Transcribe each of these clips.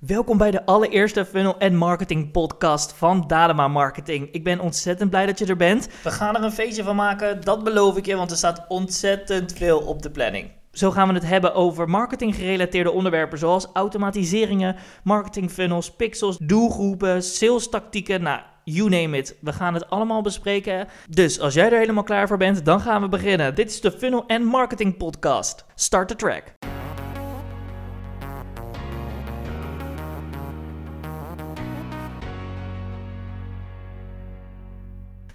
Welkom bij de allereerste Funnel en Marketing podcast van Dadema Marketing. Ik ben ontzettend blij dat je er bent. We gaan er een feestje van maken, dat beloof ik je, want er staat ontzettend veel op de planning. Zo gaan we het hebben over marketing-gerelateerde onderwerpen zoals automatiseringen, marketingfunnels, pixels, doelgroepen, sales tactieken, nou, you name it. We gaan het allemaal bespreken. Dus als jij er helemaal klaar voor bent, dan gaan we beginnen. Dit is de Funnel en Marketing podcast. Start the track.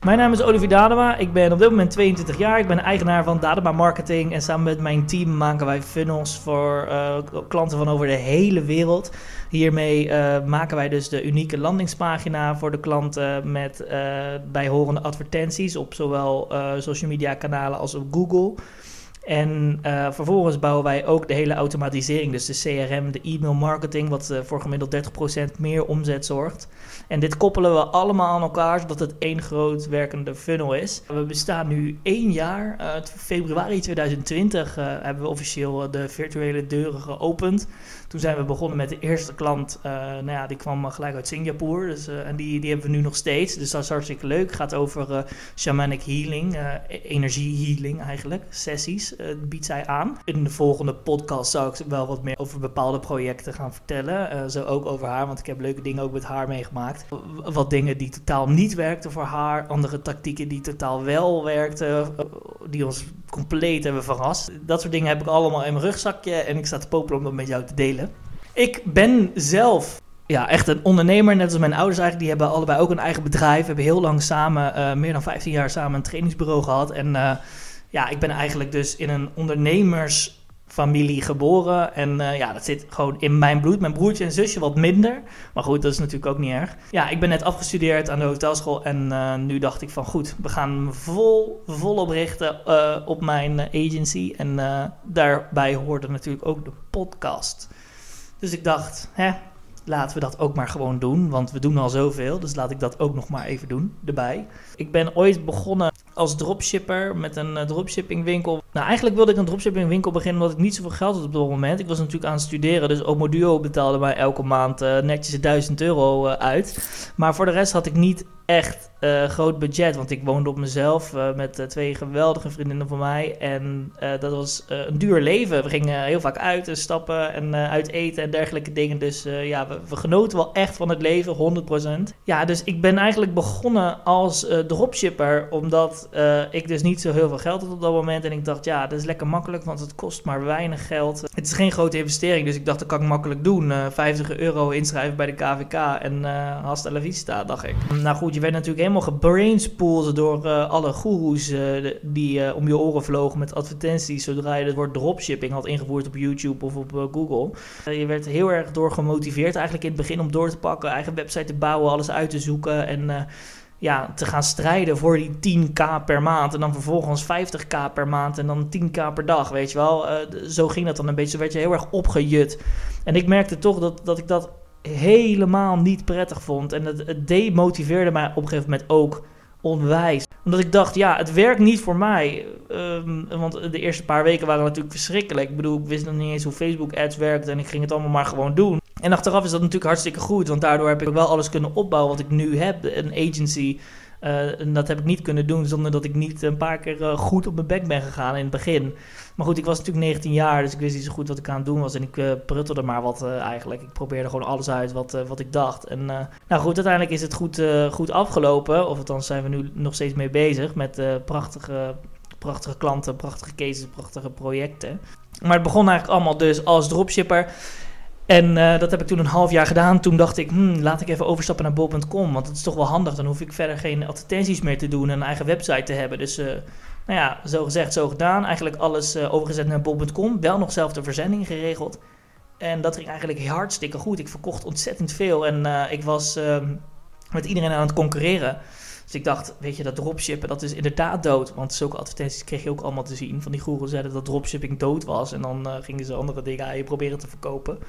Mijn naam is Olivier Dadema. Ik ben op dit moment 22 jaar. Ik ben eigenaar van Dadema Marketing. En samen met mijn team maken wij funnels voor uh, klanten van over de hele wereld. Hiermee uh, maken wij dus de unieke landingspagina voor de klanten met uh, bijhorende advertenties op zowel social media kanalen als op Google. En uh, vervolgens bouwen wij ook de hele automatisering, dus de CRM, de e-mail marketing, wat uh, voor gemiddeld 30% meer omzet zorgt. En dit koppelen we allemaal aan elkaar, zodat het één groot werkende funnel is. We bestaan nu één jaar. Uh, februari 2020 hebben we officieel de virtuele deuren geopend. Toen zijn we begonnen met de eerste klant. nou ja, die kwam gelijk uit Singapore. Dus, en die, die hebben we nu nog steeds. Dus dat is hartstikke leuk. Gaat over shamanic healing, energie healing eigenlijk, sessies uh, biedt zij aan. In de volgende podcast zou ik wel wat meer over bepaalde projecten gaan vertellen. Uh, zo ook over haar, want ik heb leuke dingen ook met haar meegemaakt. Wat dingen die totaal niet werkten voor haar. Andere tactieken die totaal wel werkten. Uh, die ons compleet hebben verrast. Dat soort dingen heb ik allemaal in mijn rugzakje. En ik sta te popelen om dat met jou te delen. Ik ben zelf ja, echt een ondernemer, net als mijn ouders eigenlijk. Die hebben allebei ook een eigen bedrijf. We hebben heel lang samen, uh, meer dan 15 jaar samen, een trainingsbureau gehad. En uh, ja, ik ben eigenlijk dus in een ondernemersfamilie geboren. En uh, ja, dat zit gewoon in mijn bloed. Mijn broertje en zusje wat minder. Maar goed, dat is natuurlijk ook niet erg. Ja, ik ben net afgestudeerd aan de hotelschool. En nu dacht ik van goed, we gaan vol, volop richten op mijn agency. En daarbij hoorde natuurlijk ook de podcast. Dus ik dacht, hè, laten we dat ook maar gewoon doen. Want we doen al zoveel. Dus laat ik dat ook nog maar even doen erbij. Ik ben ooit begonnen als dropshipper met een uh, dropshipping winkel. Nou, eigenlijk wilde ik een dropshipping winkel beginnen omdat ik niet zoveel geld had op dat moment. Ik was natuurlijk aan het studeren, dus Omoduo betaalde mij elke maand uh, netjes 1000 euro uh, uit. Maar voor de rest had ik niet echt uh, groot budget. Want ik woonde op mezelf uh, met uh, twee geweldige vriendinnen van mij. En dat was een duur leven. We gingen heel vaak uit en stappen en uit eten en dergelijke dingen. Dus ja, we, we, genoten wel echt van het leven, 100%. Ja, dus ik ben eigenlijk begonnen als dropshipper. Omdat ik dus niet zo heel veel geld had op dat moment. En ik dacht, ja, dat is lekker makkelijk, want het kost maar weinig geld. Het is geen grote investering, dus ik dacht, dat kan ik makkelijk doen. 50 euro inschrijven bij de KVK en hasta la vista, dacht ik. Nou goed, je werd natuurlijk helemaal gebrainspoeld door uh, alle goeroes uh, die uh, om je oren vlogen met advertenties zodra je het woord dropshipping had ingevoerd op YouTube of op Google. je werd heel erg door gemotiveerd eigenlijk in het begin om door te pakken, eigen website te bouwen, alles uit te zoeken en ja, te gaan strijden voor die 10k per maand. En dan vervolgens 50k per maand en dan 10k per dag, weet je wel. zo ging dat dan een beetje. Zo werd je heel erg opgejut. En ik merkte toch dat, dat ik dat helemaal niet prettig vond. En het, het demotiveerde mij op een gegeven moment ook onwijs. Omdat ik dacht, ja, het werkt niet voor mij. Um, want de eerste paar weken waren natuurlijk verschrikkelijk. Ik bedoel, ik wist nog niet eens hoe Facebook ads werkte en ik ging het allemaal maar gewoon doen. En achteraf is dat natuurlijk hartstikke goed, want daardoor heb ik wel alles kunnen opbouwen wat ik nu heb. Een agency. Uh, en dat heb ik niet kunnen doen zonder dat ik niet een paar keer uh, goed op mijn bek ben gegaan in het begin. Maar goed, ik was natuurlijk 19 jaar, dus ik wist niet zo goed wat ik aan het doen was. En ik uh, pruttelde maar wat eigenlijk. Ik probeerde gewoon alles uit wat, wat ik dacht. En nou goed, uiteindelijk is het goed, goed afgelopen. Of althans zijn we nu nog steeds mee bezig met prachtige, prachtige klanten, prachtige cases, prachtige projecten. Maar het begon eigenlijk allemaal dus als dropshipper. En uh, dat heb ik toen een half jaar gedaan. Toen dacht ik, hmm, laat ik even overstappen naar bol.com. Want het is toch wel handig. Dan hoef ik verder geen advertenties meer te doen en een eigen website te hebben. Dus uh, nou ja, zo gezegd, zo gedaan. Eigenlijk alles uh, overgezet naar bol.com. Wel nog zelf de verzending geregeld. En dat ging eigenlijk hartstikke goed. Ik verkocht ontzettend veel. En ik was ehm, met iedereen aan het concurreren. Dus ik dacht, weet je, dat dropshippen, dat is inderdaad dood. Want zulke advertenties kreeg je ook allemaal te zien. Van die goeroes zeiden dat dropshipping dood was. En dan uh, gingen ze andere dingen aan je proberen te verkopen.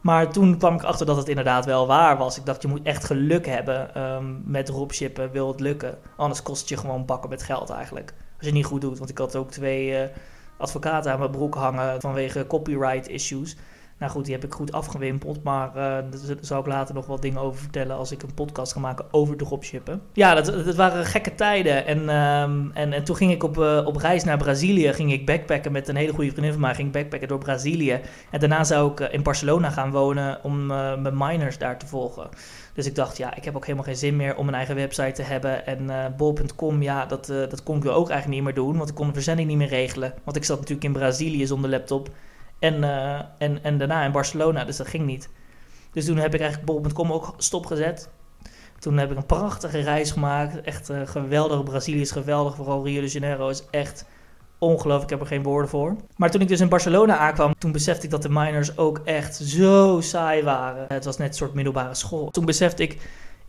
Maar toen kwam ik achter dat het inderdaad wel waar was. Ik dacht, je moet echt geluk hebben um, met dropshippen, wil het lukken. Anders kost het je gewoon bakken met geld eigenlijk. Als je het niet goed doet. Want ik had ook twee uh, advocaten aan mijn broek hangen vanwege copyright issues. Nou goed, die heb ik goed afgewimpeld. Maar uh, daar zal ik later nog wat dingen over vertellen als ik een podcast ga maken over dropshippen. Ja, dat, dat waren gekke tijden. En, um, en, en toen ging ik op, uh, op reis naar Brazilië. Ging ik backpacken met een hele goede vriendin van mij. Ging backpacken door Brazilië. En daarna zou ik uh, in Barcelona gaan wonen om mijn miners daar te volgen. Dus ik dacht, ja, ik heb ook helemaal geen zin meer om een eigen website te hebben. En bol.com, ja, dat, dat kon ik ook eigenlijk niet meer doen. Want ik kon de verzending niet meer regelen. Want ik zat natuurlijk in Brazilië zonder laptop. En, uh, en, en daarna in Barcelona, dus dat ging niet. Dus toen heb ik eigenlijk bol.com ook stopgezet. Toen heb ik een prachtige reis gemaakt. Echt geweldig. Brazilië is geweldig. Vooral Rio de Janeiro is echt ongelooflijk. Ik heb er geen woorden voor. Maar toen ik dus in Barcelona aankwam, toen besefte ik dat de miners ook echt zo saai waren. Het was net een soort middelbare school. Toen besefte ik,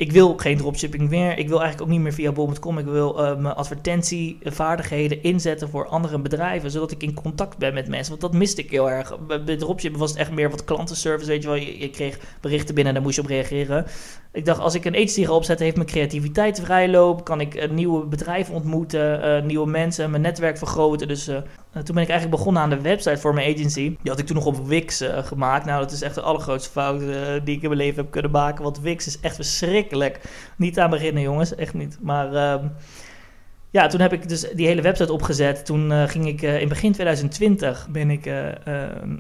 ik wil geen dropshipping meer. Ik wil eigenlijk ook niet meer via bol.com. Ik wil uh, mijn advertentievaardigheden inzetten voor andere bedrijven, zodat ik in contact ben met mensen. Want dat miste ik heel erg. Bij dropshipping was het echt meer wat klantenservice, weet je wel. Je, kreeg berichten binnen en daar moest je op reageren. Ik dacht, als ik een agency ga opzetten, heeft mijn creativiteit vrijloop. Kan ik uh, nieuwe bedrijven ontmoeten, uh, nieuwe mensen, mijn netwerk vergroten. Dus toen ben ik eigenlijk begonnen aan de website voor mijn agency. Die had ik toen nog op Wix gemaakt. Nou, dat is echt de allergrootste fout die ik in mijn leven heb kunnen maken. Want Wix is echt verschrikkelijk. Niet aan beginnen, jongens. Echt niet. Maar... ehm, ja, toen heb ik dus die hele website opgezet. Toen uh, ging ik uh, in begin 2020 ben ik uh,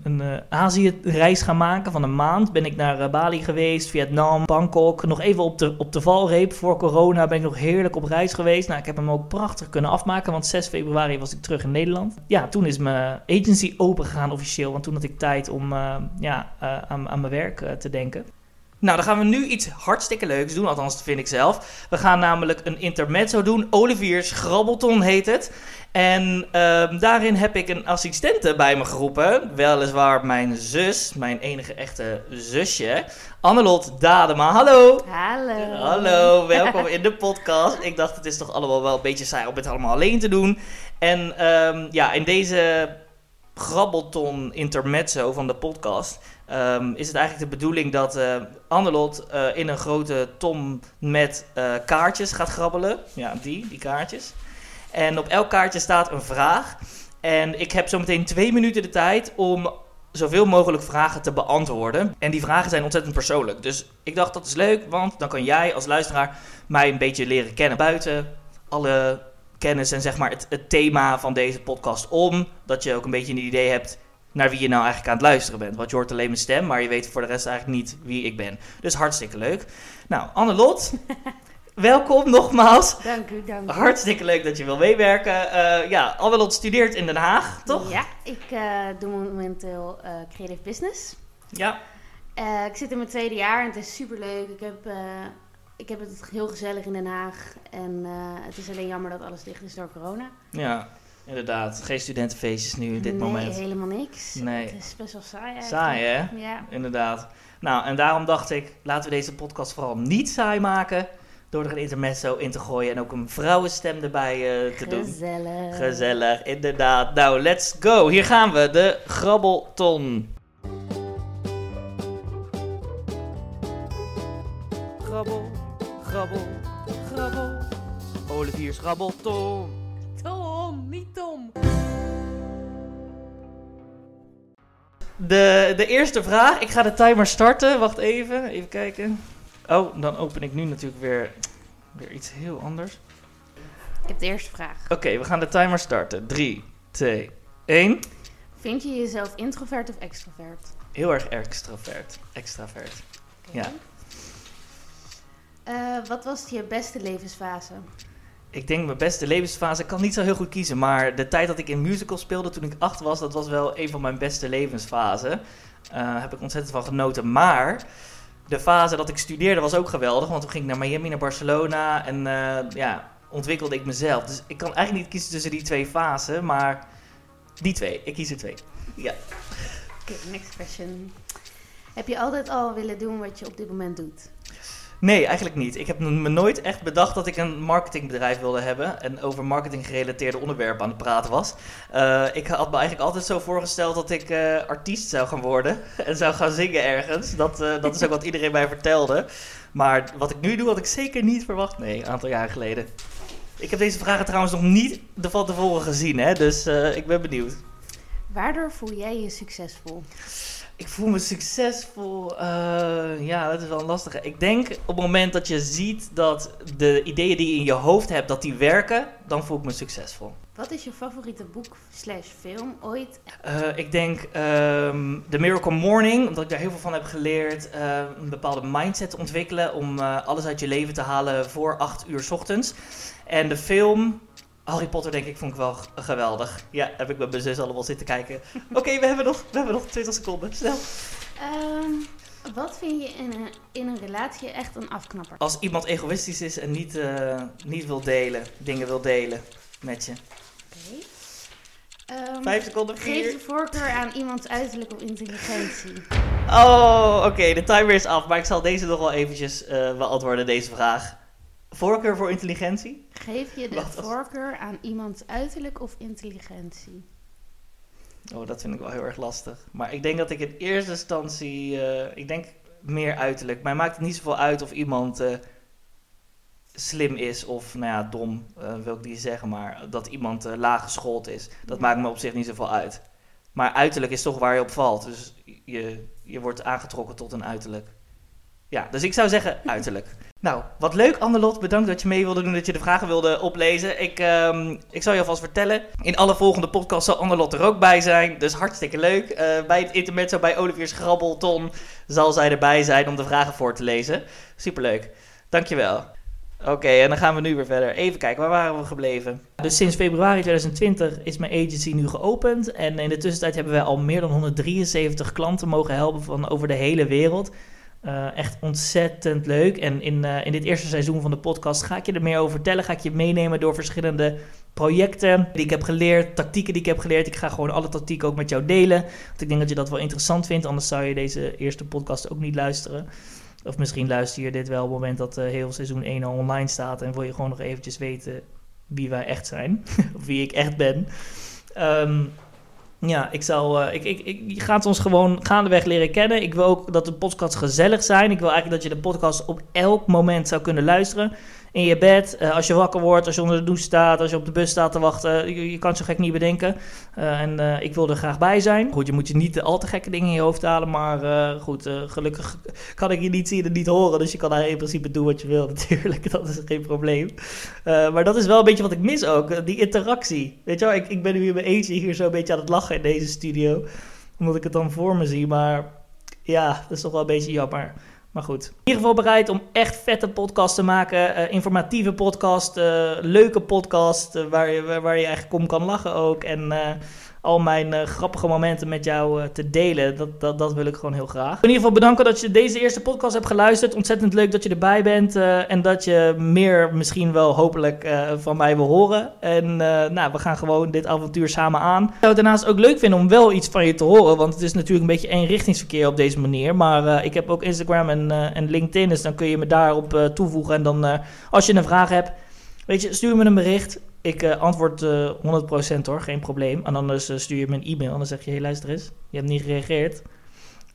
een Azië-reis gaan maken van een maand. Ben ik naar Bali geweest, Vietnam, Bangkok. Nog even op de, op de valreep voor corona ben ik nog heerlijk op reis geweest. Nou, ik heb hem ook prachtig kunnen afmaken, want 6 februari was ik terug in Nederland. Ja, toen is mijn agency open gegaan officieel, want toen had ik tijd om ja, aan, aan mijn werk te denken. Nou, dan gaan we nu iets hartstikke leuks doen, althans dat vind ik zelf. We gaan namelijk een intermezzo doen. Olivier's Grabbelton heet het. En uh, daarin heb ik een assistente bij me geroepen. Weliswaar mijn zus, mijn enige echte zusje. Annelot Dadema, hallo. Hallo. Hallo, welkom in de podcast. Ik dacht, het is toch allemaal wel een beetje saai om het allemaal alleen te doen. En um, ja, in deze grabbelton intermezzo van de podcast... Um, is het eigenlijk de bedoeling dat uh, Annelot uh, in een grote tom met uh, kaartjes gaat grabbelen. Ja, die, die kaartjes. En op elk kaartje staat een vraag. En ik heb zometeen twee minuten de tijd om zoveel mogelijk vragen te beantwoorden. En die vragen zijn ontzettend persoonlijk. Dus ik dacht dat is leuk, want dan kan jij als luisteraar mij een beetje leren kennen buiten alle kennis en zeg maar het, het thema van deze podcast om. Dat je ook een beetje een idee hebt naar wie je nou eigenlijk aan het luisteren bent. Want je hoort alleen mijn stem, maar je weet voor de rest eigenlijk niet wie ik ben. Dus hartstikke leuk. Nou, Annelot, welkom nogmaals. Dank u, dank u. Hartstikke leuk dat je wil meewerken. Uh, ja, Annelot studeert in Den Haag, toch? Ja, ik uh, doe momenteel uh, creative business. Ja. ik zit in mijn tweede jaar en het is super leuk. Ik heb, ik heb het heel gezellig in Den Haag. En het is alleen jammer dat alles dicht is door corona. Ja, Inderdaad, geen studentenfeestjes nu in dit nee, moment. Nee, helemaal niks. Nee. Het is best wel saai eigenlijk. Saai, hè? Ja. Inderdaad. Nou, en daarom dacht ik, laten we deze podcast vooral niet saai maken... door er een intermezzo in te gooien en ook een vrouwenstem erbij uh, te doen. Gezellig. Gezellig, inderdaad. Nou, let's go. Hier gaan we, de grabbelton. Grabbel, grabbel, grabbel. Olivier's grabbelton. Tom, niet Tom. De, de eerste vraag. Ik ga de timer starten. Wacht even. Even kijken. Oh, dan open ik nu natuurlijk weer, weer iets heel anders. Ik heb de eerste vraag. Oké, okay, we gaan de timer starten. 3, 2, 1. Vind je jezelf introvert of extrovert? Heel erg extrovert. Extravert. Okay. Ja. Uh, wat was je beste levensfase? Ik denk mijn beste levensfase. Ik kan niet zo heel goed kiezen, maar de tijd dat ik in musical speelde toen ik acht was, dat was wel een van mijn beste levensfasen. Uh, heb ik ontzettend van genoten. Maar de fase dat ik studeerde was ook geweldig, want toen ging ik naar Miami, naar Barcelona en uh, ja, ontwikkelde ik mezelf. Dus ik kan eigenlijk niet kiezen tussen die twee fasen, maar die twee. Ik kies er twee. Ja. Oké, next question. Heb je altijd al willen doen wat je op dit moment doet? Nee, eigenlijk niet. Ik heb me nooit echt bedacht dat ik een marketingbedrijf wilde hebben en over marketing gerelateerde onderwerpen aan het praten was. Uh, ik had me eigenlijk altijd zo voorgesteld dat ik uh, artiest zou gaan worden en zou gaan zingen ergens. Dat, uh, dat is ook wat iedereen mij vertelde. Maar wat ik nu doe, had ik zeker niet verwacht. Nee, een aantal jaar geleden. Ik heb deze vragen trouwens nog niet van tevoren gezien, hè? dus ik ben benieuwd. Waardoor voel jij je succesvol? Ik voel me succesvol. Eh, ja, dat is wel een lastige. Ik denk op het moment dat je ziet dat de ideeën die je in je hoofd hebt, dat die werken, dan voel ik me succesvol. Wat is je favoriete boek slash film ooit? Uh, ik denk um, The Miracle Morning, omdat ik daar heel veel van heb geleerd. Uh, een bepaalde mindset te ontwikkelen om alles uit je leven te halen voor 8 uur s ochtends. En de film Harry Potter denk ik vond ik wel geweldig. Ja, heb ik met mijn zus allemaal zitten kijken. Oké, we, hebben nog, we hebben nog 20 seconden. Snel. Um, wat vind je in een, in een relatie echt een afknapper? Als iemand egoïstisch is en niet, uh, niet wil delen, dingen wil delen met je. Oké. Okay. Um, Vijf seconden, vier. Geef de voorkeur aan iemands uiterlijk of intelligentie. Oh, oké, okay, de timer is af. Maar ik zal deze nog wel eventjes uh, beantwoorden, deze vraag. Voorkeur voor intelligentie? Geef je de voorkeur aan iemands uiterlijk of intelligentie? Oh, dat vind ik wel heel erg lastig. Maar ik denk dat ik in eerste instantie, uh, ik denk meer uiterlijk. Mij maakt het niet zoveel uit of iemand uh, slim is of, nou ja, dom uh, wil ik niet zeggen, maar dat iemand laag geschoold is. Dat maakt me op zich niet zoveel uit. Maar uiterlijk is toch waar je op valt. Dus je, je wordt aangetrokken tot een uiterlijk. Ja, dus ik zou zeggen uiterlijk. Nou, wat leuk Annelot. Bedankt dat je mee wilde doen, dat je de vragen wilde oplezen. Ik, um, ik zal je alvast vertellen. In alle volgende podcasts zal Annelot er ook bij zijn. Dus hartstikke leuk. Uh, bij het intermezzo bij Olivier's Grabbelton zal zij erbij zijn om de vragen voor te lezen. Superleuk. Dankjewel. Oké, en dan gaan we nu weer verder. Even kijken, waar waren we gebleven? Dus sinds februari 2020 is mijn agency nu geopend. En in de tussentijd hebben wij al meer dan 173 klanten mogen helpen van over de hele wereld. Uh, echt ontzettend leuk. En in, uh, in dit eerste seizoen van de podcast ga ik je er meer over vertellen. Ga ik je meenemen door verschillende projecten die ik heb geleerd, tactieken die ik heb geleerd. Ik ga gewoon alle tactieken ook met jou delen. Want ik denk dat je dat wel interessant vindt. Anders zou je deze eerste podcast ook niet luisteren. Of misschien luister je dit wel op het moment dat uh, heel seizoen 1 al online staat. En wil je gewoon nog eventjes weten wie wij echt zijn. of wie ik echt ben. Um, ja, ik zal. Uh, ik, ik, ik, je gaat ons gewoon gaandeweg leren kennen. Ik wil ook dat de podcast gezellig zijn. Ik wil eigenlijk dat je de podcast op elk moment zou kunnen luisteren in je bed, uh, als je wakker wordt, als je onder de douche staat, als je op de bus staat te wachten. Je, je kan zo gek niet bedenken. Uh, en ik wil er graag bij zijn. Goed, je moet je niet al te gekke dingen in je hoofd halen, maar goed, gelukkig kan ik je niet zien en niet horen. Dus je kan daar in principe doen wat je wil natuurlijk, dat is geen probleem. maar dat is wel een beetje wat ik mis ook, die interactie. Weet je wel, ik, ik ben nu in mijn eentje hier zo een beetje aan het lachen in deze studio. Omdat ik het dan voor me zie, maar ja, dat is toch wel een beetje jammer. Maar goed, in ieder geval bereid om echt vette podcasts te maken. Uh, informatieve podcast, uh, leuke podcast, uh, waar, je, waar je eigenlijk om kan lachen ook. En al mijn uh, grappige momenten met jou uh, te delen. Dat, dat, dat wil ik gewoon heel graag. In ieder geval bedanken dat je deze eerste podcast hebt geluisterd. Ontzettend leuk dat je erbij bent. Uh, en dat je meer misschien wel hopelijk van mij wil horen. En nou, we gaan gewoon dit avontuur samen aan. Ik zou het daarnaast ook leuk vinden om wel iets van je te horen. Want het is natuurlijk een beetje eenrichtingsverkeer op deze manier. Maar ik heb ook Instagram en, en LinkedIn. Dus dan kun je me daarop toevoegen. En dan als je een vraag hebt, weet je, stuur me een bericht. Ik uh, antwoord uh, eh, 100% hoor, geen probleem. En anders uh, stuur je me een e-mail en dan zeg je: hey, luister eens, je hebt niet gereageerd.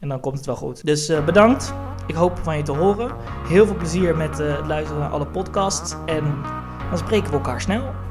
En dan komt het wel goed. Dus bedankt. Ik hoop van je te horen. Heel veel plezier met het luisteren naar alle podcasts. En dan spreken we elkaar snel.